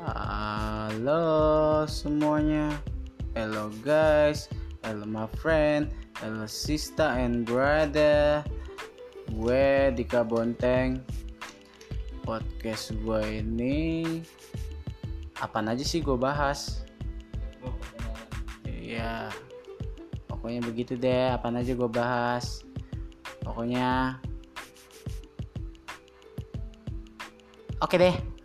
Halo semuanya. Hello guys. Hello my friend. Hello sister and brother. Gue Dika Bonteng. Podcast gue ini Apa aja sih gue bahas? Oh, iya Pokoknya begitu deh. Apa aja gue bahas? Pokoknya. Oke deh.